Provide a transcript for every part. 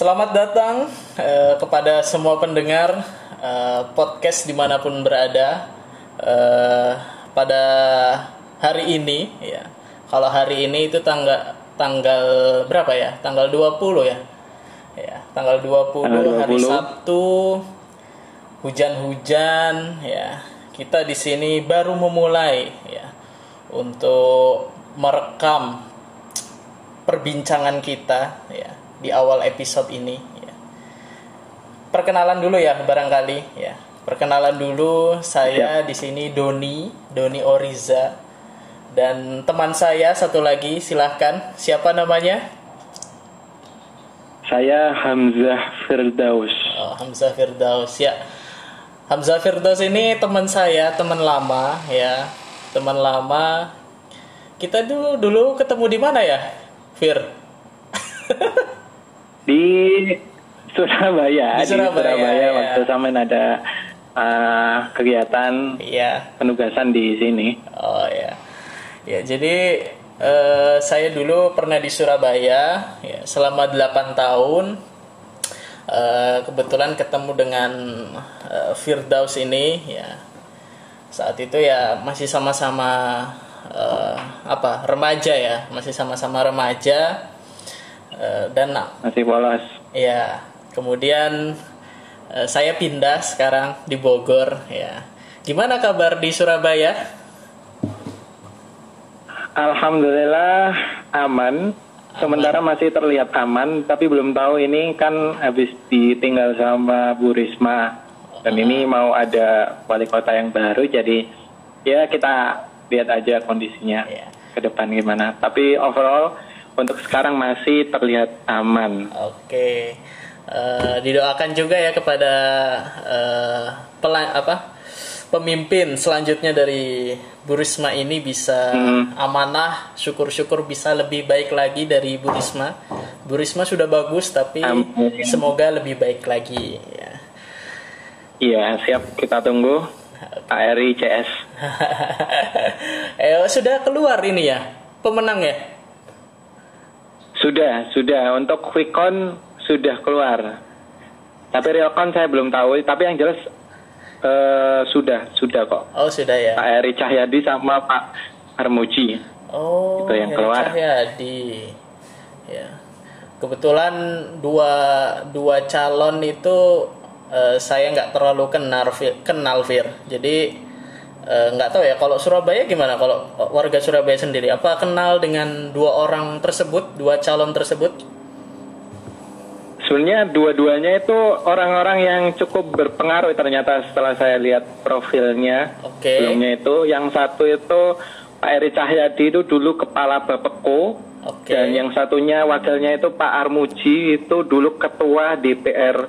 Selamat datang eh, kepada semua pendengar eh, podcast di mana pun berada eh, pada hari ini ya. Kalau hari ini itu tanggal tanggal berapa ya? Tanggal 20 ya. Ya, tanggal 20, Tanggal hari 20. Sabtu hujan-hujan ya. Kita di sini baru memulai ya untuk merekam perbincangan kita ya di awal episode ini ya. Perkenalan dulu ya barangkali ya. Perkenalan dulu saya di sini Doni, Doni Oriza dan teman saya satu lagi silahkan siapa namanya? Saya Hamzah Firdaus. Oh, Hamzah Firdaus ya. Hamzah Firdaus ini teman saya, teman lama ya. Teman lama. Kita dulu dulu ketemu di mana ya? Fir. Di Surabaya. Di Surabaya, ya. waktu sampean ada uh, kegiatan Iya. penugasan di sini. Oh ya. Ya, jadi eh, saya dulu pernah di Surabaya ya, selama 8 tahun. Eh, kebetulan ketemu dengan eh, Firdaus ini ya. Saat itu ya masih sama-sama eh, apa? remaja ya, masih sama-sama remaja. Eh, dan Masih polos. ya, kemudian eh, saya pindah sekarang di Bogor ya. Gimana kabar di Surabaya? Alhamdulillah aman. Sementara masih terlihat aman, tapi belum tahu ini kan habis ditinggal sama Bu Risma. Dan ini mau ada wali kota yang baru, jadi ya kita lihat aja kondisinya Ya. ke depan gimana. Tapi overall untuk sekarang masih terlihat aman. Oke, Eh, didoakan juga ya kepada eh, pela- apa pemimpin selanjutnya dari Bu Risma ini bisa amanah, syukur-syukur bisa lebih baik lagi dari Bu Risma. Bu Risma sudah bagus, tapi Amin. semoga lebih baik lagi. Ya. Iya, siap kita tunggu. ARI CS. eh, sudah keluar ini ya pemenang ya. Sudah, sudah. Untuk Quickcon sudah keluar. Tapi Realcon saya belum tahu. Tapi yang jelas eh, sudah, sudah kok. Oh sudah ya. Pak Eri Cahyadi sama Pak Armuji. Oh, Itu yang Heri keluar. Cahyadi. Ya. Kebetulan dua dua calon itu eh, saya nggak terlalu kenal kenal Fir. Jadi nggak tahu ya kalau Surabaya gimana kalau warga Surabaya sendiri apa kenal dengan dua orang tersebut, dua calon tersebut? Sebenarnya dua-duanya itu orang-orang yang cukup berpengaruh ternyata setelah saya lihat profilnya. Oke. Sebelumnya itu, yang satu itu Pak Eri Cahyadi itu dulu kepala Bapeko. Oke. Dan yang satunya wakilnya itu Pak Armuji itu dulu ketua DPR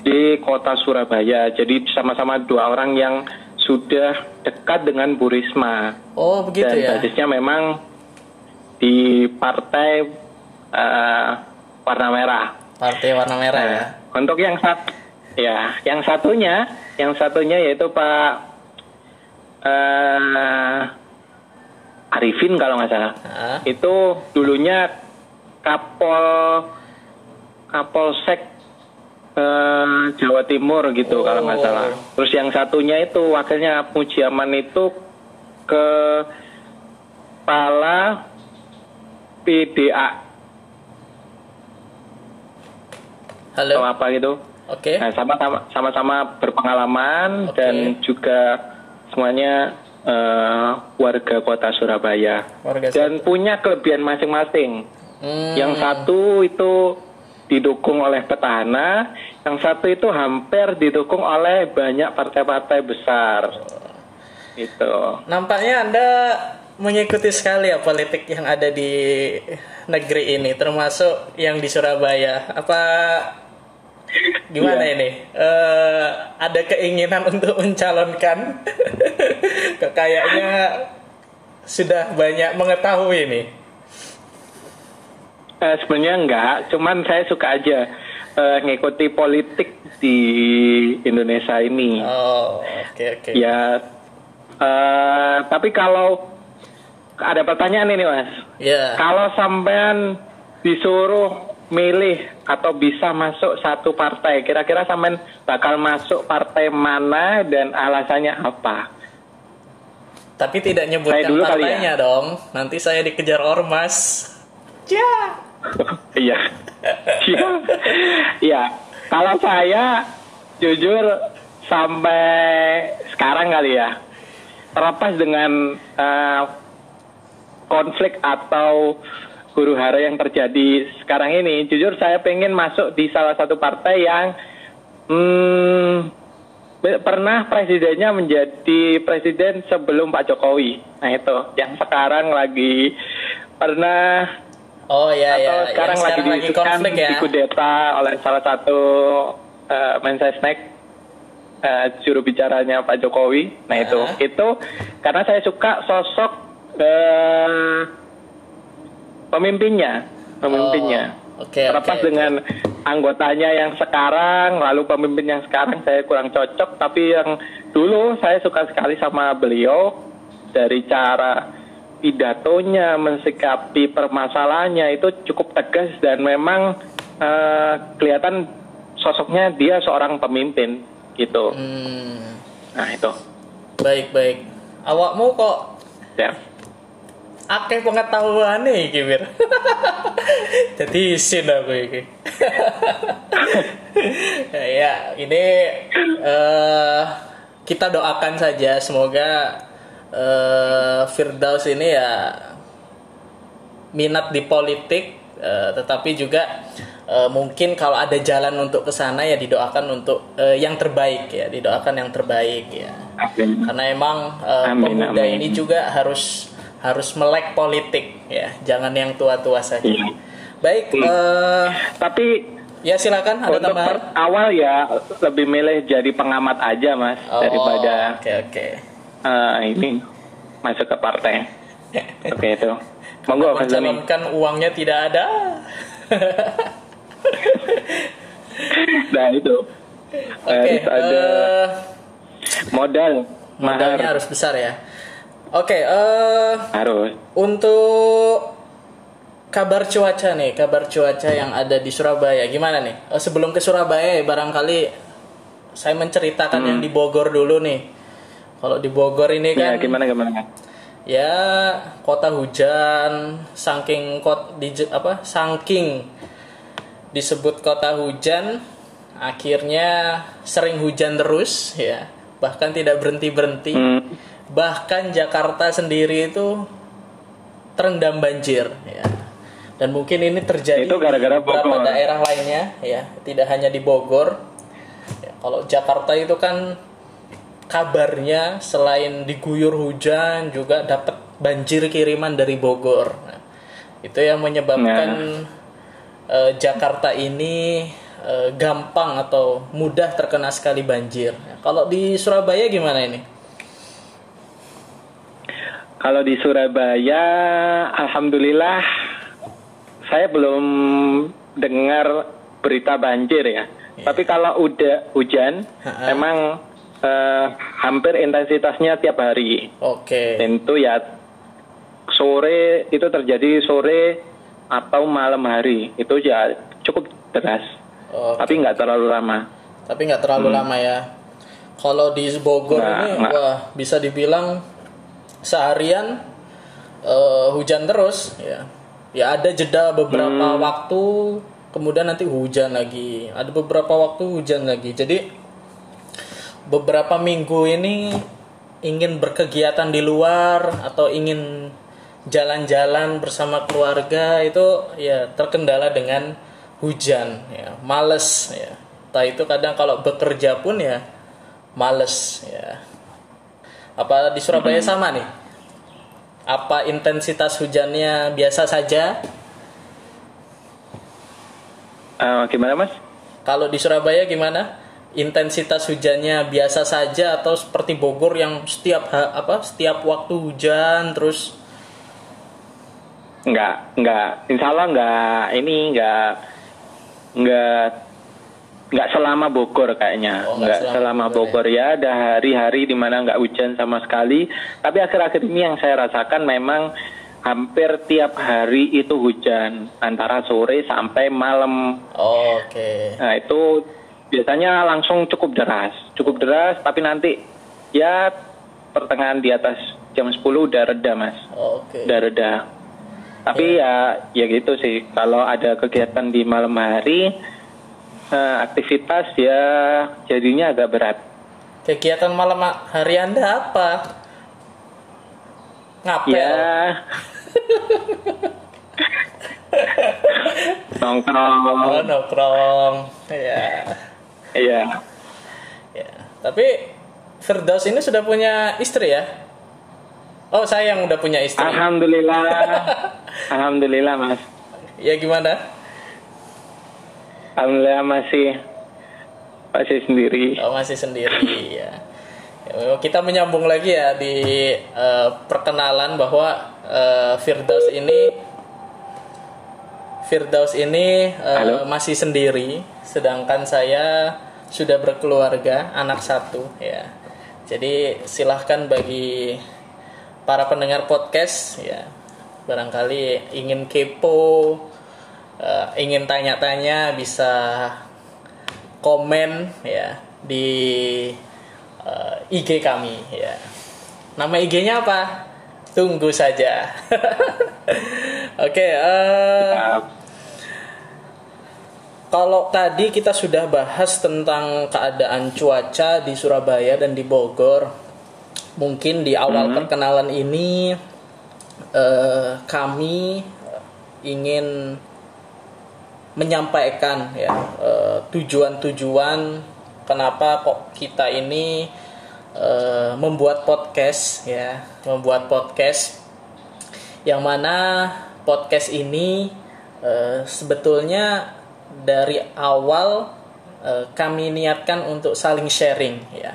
di kota Surabaya. Jadi sama-sama dua orang yang sudah dekat dengan Bu Risma. Oh, begitu Dan ya. basisnya memang di partai eh, warna merah. Partai warna merah ya. Nah, untuk yang sat ya, yang satunya, yang satunya yaitu Pak eh Arifin kalau nggak salah. Hah? Itu dulunya Kapol Kapolsek eh, Jawa Timur gitu kalau nggak Oh. salah. Terus yang satunya itu wakilnya Mujiaman itu ke kepala PDA Halo. atau apa gitu. Oke. Nah, sama-sama sama-sama berpengalaman Oke. dan juga semuanya eh, warga kota Surabaya Warga dan punya kelebihan masing-masing. Hmm, Yang satu itu didukung oleh petahana, yang satu itu hampir didukung oleh banyak partai-partai besar. Gitu. Nampaknya Anda mengikuti sekali ya politik yang ada di negeri ini, termasuk yang di Surabaya. Apa gimana Iya. ini? Eh, ada keinginan untuk mencalonkan? Kayaknya sudah banyak mengetahui ini. Eh, sebenarnya enggak, cuman saya suka aja eh, ngikuti politik di Indonesia ini. Oh, oke oke. Ya, eh, tapi kalau ada pertanyaan ini mas, Ya. kalau sampean disuruh milih atau bisa masuk satu partai, kira-kira sampean bakal masuk partai mana dan alasannya apa? Tapi tidak nyebutkan Saya dulu kali partainya dong. Nanti saya dikejar ormas. Ya. Iya. Iya. Iya. Kalau saya jujur sampai sekarang kali ya. Terlepas dengan eh, konflik atau huru hara yang terjadi sekarang ini, jujur saya pengen masuk di salah satu partai yang hmm, pernah presidennya menjadi presiden sebelum Pak Jokowi. Nah itu, yang sekarang lagi pernah Oh ya atau ya. sekarang Yang lagi sekarang lagi diisukan konflik ya. dikudeta oleh salah satu uh, Mensesnek uh, juru bicaranya Pak Jokowi. Nah itu, Ah. itu karena saya suka sosok uh, pemimpinnya, pemimpinnya. Oh, Oke, Terlepas oke, dengan anggotanya yang sekarang, lalu pemimpin yang sekarang saya kurang cocok, tapi yang dulu saya suka sekali sama beliau dari cara pidatonya, mensikapi permasalahannya itu cukup tegas dan memang eh, kelihatan sosoknya dia seorang pemimpin gitu. Hmm, Nah itu, baik baik. Awakmu kok ya. akeh pengetahuan nih Kimir. Jadi isin aku ini. ya ini eh kita doakan saja semoga eh Firdaus ini ya minat di politik eh, tetapi juga eh, mungkin kalau ada jalan untuk ke sana ya didoakan untuk eh, yang terbaik ya didoakan yang terbaik ya Amin. karena emang eh, Amin, pemuda amin. ini juga harus harus melek politik ya jangan yang tua-tua saja Iya. baik eh, Tapi ya silakan ada untuk tambahan awal ya lebih milih jadi pengamat aja mas Oh, daripada oke oke eh, ini masuk ke partai. Oke itu. Monggo Mas mencalonkan uangnya tidak ada Nah itu. oke Harus ada eh, modal. modalnya Mahar. harus besar ya oke eh Harus. Untuk kabar cuaca nih, kabar cuaca yang ada di Surabaya gimana nih? Eh, sebelum ke Surabaya ya, barangkali saya menceritakan yang di Bogor dulu nih. Kalau di Bogor ini Ya kan gimana gimana. ya kota hujan, saking kot di apa? Saking disebut kota hujan, akhirnya sering hujan terus ya. Bahkan tidak berhenti-berhenti Hmm. bahkan Jakarta sendiri itu terendam banjir ya dan mungkin ini terjadi Itu gara-gara di beberapa Bogor. daerah lainnya ya tidak hanya di Bogor Ya, kalau Jakarta itu kan kabarnya selain diguyur hujan juga dapat banjir kiriman dari Bogor. Nah, itu yang menyebabkan eh, Jakarta ini eh, gampang atau mudah terkena sekali banjir. Nah, kalau di Surabaya gimana ini? Kalau di Surabaya, alhamdulillah saya belum dengar berita banjir ya. Tapi kalau udah hujan, Ha-ha. emang eh, hampir intensitasnya tiap hari. Oke. Tentu ya sore itu terjadi sore atau malam hari itu ya cukup deras, Oke. tapi nggak terlalu lama. Tapi nggak terlalu lama ya. Kalau di Bogor Nggak, ini, nggak. wah bisa dibilang seharian eh, hujan terus ya. Ya ada jeda beberapa waktu, kemudian nanti hujan lagi. Ada beberapa waktu hujan lagi. Jadi beberapa minggu ini ingin berkegiatan di luar atau ingin jalan-jalan bersama keluarga itu ya terkendala dengan hujan ya. Males ya. Entah itu kadang kalau bekerja pun ya males ya. Apa di Surabaya sama nih? Apa intensitas hujannya biasa saja? Eh, gimana mas? kalau di Surabaya gimana intensitas hujannya biasa saja atau seperti Bogor yang setiap ha- apa setiap waktu hujan terus Enggak, enggak. Insya Allah enggak. Ini enggak, enggak, enggak selama Bogor kayaknya. Oh, enggak enggak, selama selama Bogor, Bogor ya. Ada hari-hari di mana enggak hujan sama sekali. Tapi akhir-akhir ini yang saya rasakan memang hampir tiap hari itu hujan antara sore sampai malam. Oh, Oke. Nah itu biasanya langsung cukup deras, cukup deras. Tapi nanti ya pertengahan di atas jam 10 udah reda mas, Oke. udah reda. Tapi ya ya gitu sih. Kalau ada kegiatan di malam hari, eh, aktivitas ya jadinya agak berat. Kegiatan malam hari Anda apa? Ngapel. Ya. Nongkrong. Oh, nongkrong. Ya. Iya. Ya. Tapi Firdaus ini sudah punya istri ya? Oh, saya yang udah punya istri. Alhamdulillah. Alhamdulillah, Mas. Ya gimana? Alhamdulillah masih masih sendiri. Oh, masih sendiri ya. Kita menyambung lagi ya di eh, perkenalan bahwa eh, Firdaus ini Firdaus ini Halo? masih sendiri, sedangkan saya sudah berkeluarga, anak satu ya. Jadi silahkan bagi para pendengar podcast ya, barangkali ingin kepo, eh, ingin tanya-tanya bisa komen ya di eh, IG kami ya. Nama IG-nya apa? Tunggu saja. Oke, eh, Maaf. Kalau tadi kita sudah bahas tentang keadaan cuaca di Surabaya dan di Bogor, mungkin di awal perkenalan ini eh, kami ingin menyampaikan ya eh, tujuan-tujuan kenapa kok kita ini eh, membuat podcast ya, membuat podcast yang mana podcast ini eh, sebetulnya dari awal eh, kami niatkan untuk saling sharing ya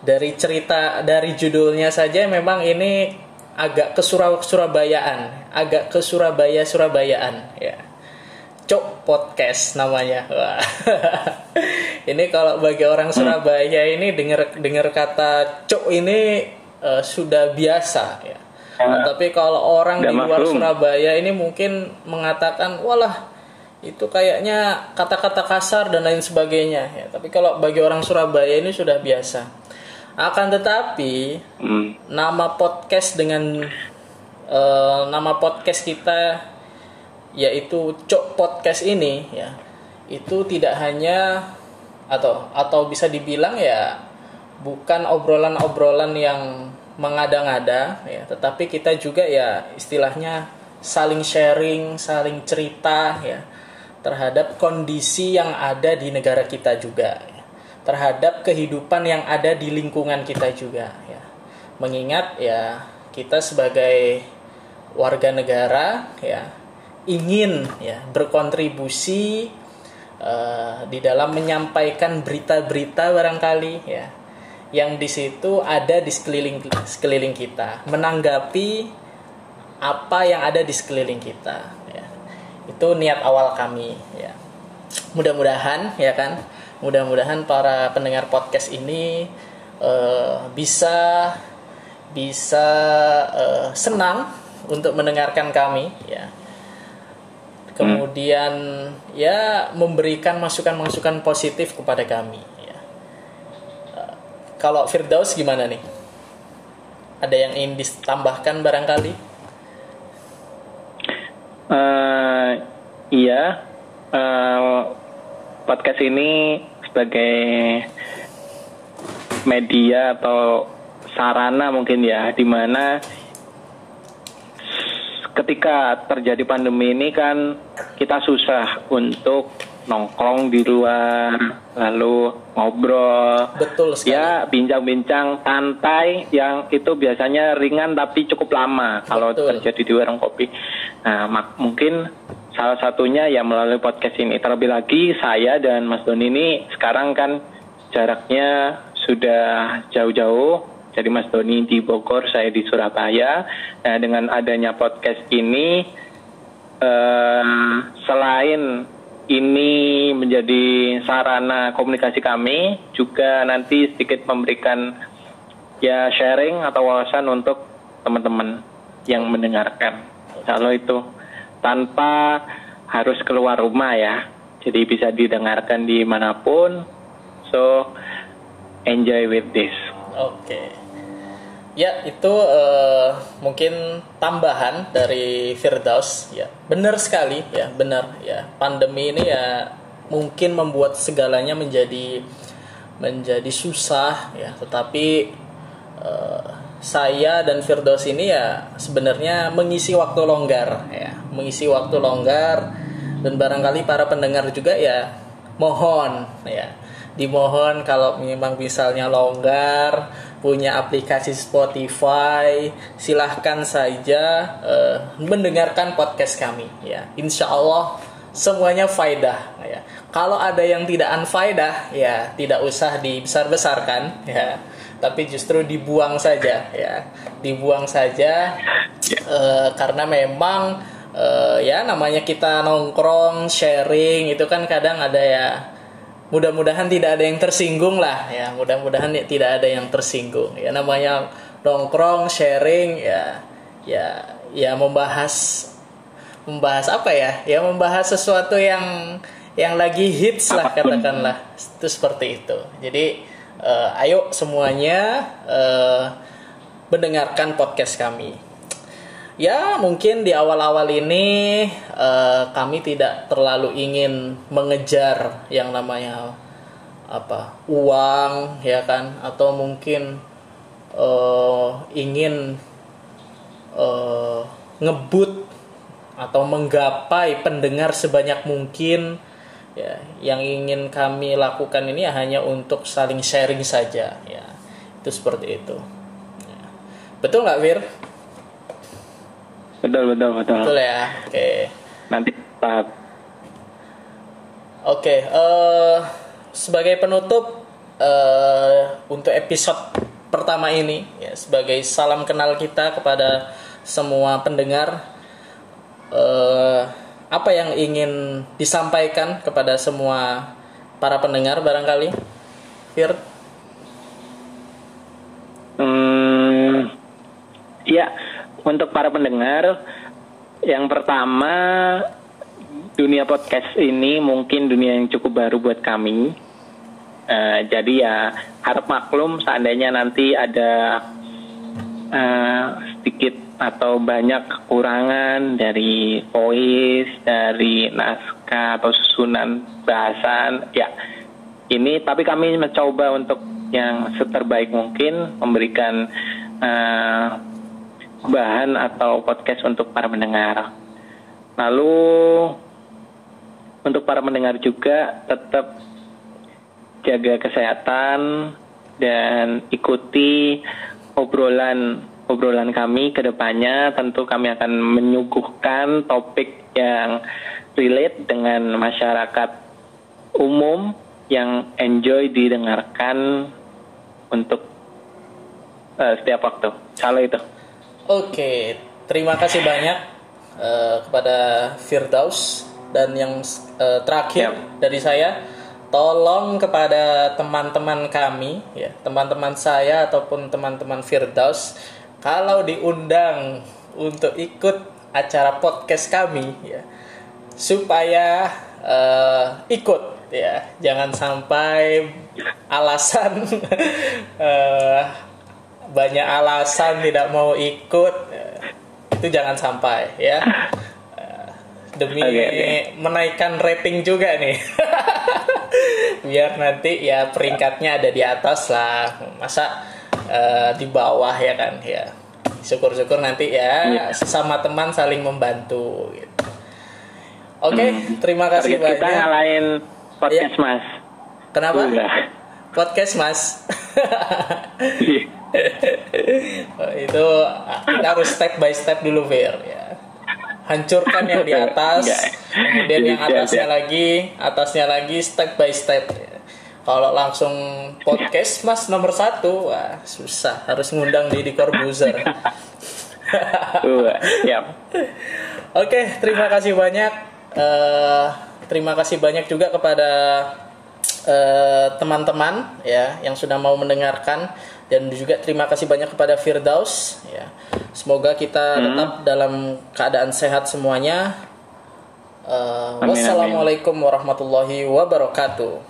dari cerita dari judulnya saja memang ini agak ke Surab- Surabayaan agak ke Surabaya Surabayaan ya Cok Podcast namanya. Wah. ini kalau bagi orang Surabaya ini dengar dengar kata Cok ini eh, sudah biasa ya. Nah, tapi kalau orang di luar maklum. Surabaya ini mungkin mengatakan walah itu kayaknya kata-kata kasar dan lain sebagainya ya. Tapi kalau bagi orang Surabaya ini sudah biasa. Akan tetapi Hmm. nama podcast dengan eh, nama podcast kita yaitu Cok Podcast ini ya itu tidak hanya atau atau bisa dibilang ya bukan obrolan-obrolan yang mengada-ngada ya tetapi kita juga ya istilahnya saling sharing saling cerita ya terhadap kondisi yang ada di negara kita juga terhadap kehidupan yang ada di lingkungan kita juga ya. Mengingat ya kita sebagai warga negara ya ingin ya berkontribusi eh, di dalam menyampaikan berita-berita barangkali ya yang di situ ada di sekeliling sekeliling kita menanggapi apa yang ada di sekeliling kita itu niat awal kami ya. Mudah-mudahan ya kan? Mudah-mudahan para pendengar podcast ini eh, bisa bisa eh, senang untuk mendengarkan kami ya. Kemudian ya memberikan masukan-masukan positif kepada kami ya. Eh, kalau Firdaus gimana nih? Ada yang ingin ditambahkan barangkali? Eh, iya, Eh, podcast ini sebagai media atau sarana mungkin ya, di mana ketika terjadi pandemi ini kan kita susah untuk nongkrong di luar, lalu ngobrol, betul sekali ya bincang-bincang santai yang itu biasanya ringan tapi cukup lama kalau Betul. terjadi di warung kopi. Nah, mak- mungkin salah satunya ya melalui podcast ini. Terlebih lagi saya dan Mas Doni ini sekarang kan jaraknya sudah jauh-jauh. Jadi Mas Doni di Bogor, saya di Surabaya. Nah, dengan adanya podcast ini eh, selain ini menjadi sarana komunikasi kami, juga nanti sedikit memberikan ya sharing atau wawasan untuk teman-teman. yang mendengarkan. Kalau itu tanpa harus keluar rumah ya, jadi bisa didengarkan di mana pun. So enjoy with this. Oke. Ya, itu uh, mungkin tambahan dari Firdaus ya. Benar sekali ya, benar ya. Pandemi ini ya mungkin membuat segalanya menjadi menjadi susah ya, tetapi uh, saya dan Firdaus ini ya sebenarnya mengisi waktu longgar ya, mengisi waktu longgar dan barangkali para pendengar juga ya mohon ya. Dimohon kalau memang misalnya longgar punya aplikasi Spotify silahkan saja uh, mendengarkan podcast kami ya. Insya Allah semuanya faidah ya. Kalau ada yang tidak anfaidah ya tidak usah dibesar-besarkan ya tapi justru dibuang saja ya. Dibuang saja uh, karena memang uh, ya namanya kita nongkrong sharing itu kan kadang ada ya mudah-mudahan tidak ada yang tersinggung lah ya. Mudah-mudahan ya, tidak ada yang tersinggung ya. Namanya nongkrong sharing ya ya ya membahas membahas apa ya? Ya membahas sesuatu yang yang lagi hits lah katakanlah. Itu seperti itu. Jadi uh, ayo semuanya uh, mendengarkan podcast kami. Ya mungkin di awal-awal ini uh, kami tidak terlalu ingin mengejar yang namanya apa uang ya kan? Atau mungkin uh, ingin uh, ngebut atau menggapai pendengar sebanyak mungkin ya yang ingin kami lakukan ini ya hanya untuk saling sharing saja ya itu seperti itu ya. betul nggak Fir? Betul betul betul. Betul ya. Oke. Okay. Nanti tahap. Oke. Okay, uh, eh, sebagai penutup uh, untuk episode pertama ini ya sebagai salam kenal kita kepada semua pendengar uh, apa yang ingin disampaikan kepada semua para pendengar barangkali Fir hmm, ya untuk para pendengar, yang pertama dunia podcast ini mungkin dunia yang cukup baru buat kami. Uh, jadi ya harap maklum seandainya nanti ada uh, sedikit atau banyak kekurangan dari voice, dari naskah atau susunan bahasan, ya ini tapi kami mencoba untuk yang seterbaik mungkin memberikan uh, bahan atau podcast untuk para pendengar. Lalu untuk para pendengar juga tetap jaga kesehatan dan ikuti obrolan obrolan kami ke depannya tentu kami akan menyuguhkan topik yang relate dengan masyarakat umum yang enjoy didengarkan untuk uh, setiap waktu. Kalau itu. Oke, terima kasih banyak uh, kepada Firdaus dan yang uh, terakhir yep. dari saya tolong kepada teman-teman kami ya, teman-teman saya ataupun teman-teman Firdaus kalau diundang untuk ikut acara podcast kami ya supaya uh, ikut ya. Jangan sampai alasan uh, banyak alasan tidak mau ikut itu jangan sampai ya. Demi okay, okay. menaikkan rating juga nih. Biar nanti ya peringkatnya ada di atas lah. Masa uh, di bawah ya kan ya syukur-syukur nanti ya yeah. sesama teman saling membantu gitu. oke okay, hmm. terima kasih Target banyak kita ngalahin podcast ya. mas kenapa Udah. podcast mas iya itu kita harus step by step dulu Ver ya hancurkan yang di atas kemudian yang atasnya lagi atasnya lagi step by step ya. Kalau langsung podcast mas nomor satu wah susah. Harus ngundang Didi Corbuzier. Oke terima kasih banyak. Uh, terima kasih banyak juga kepada eh, teman-teman uh, ya yang sudah mau mendengarkan. Dan juga terima kasih banyak kepada Firdaus ya. Semoga kita tetap dalam keadaan sehat semuanya. Uh, Amin, amin. wassalamualaikum warahmatullahi wabarakatuh.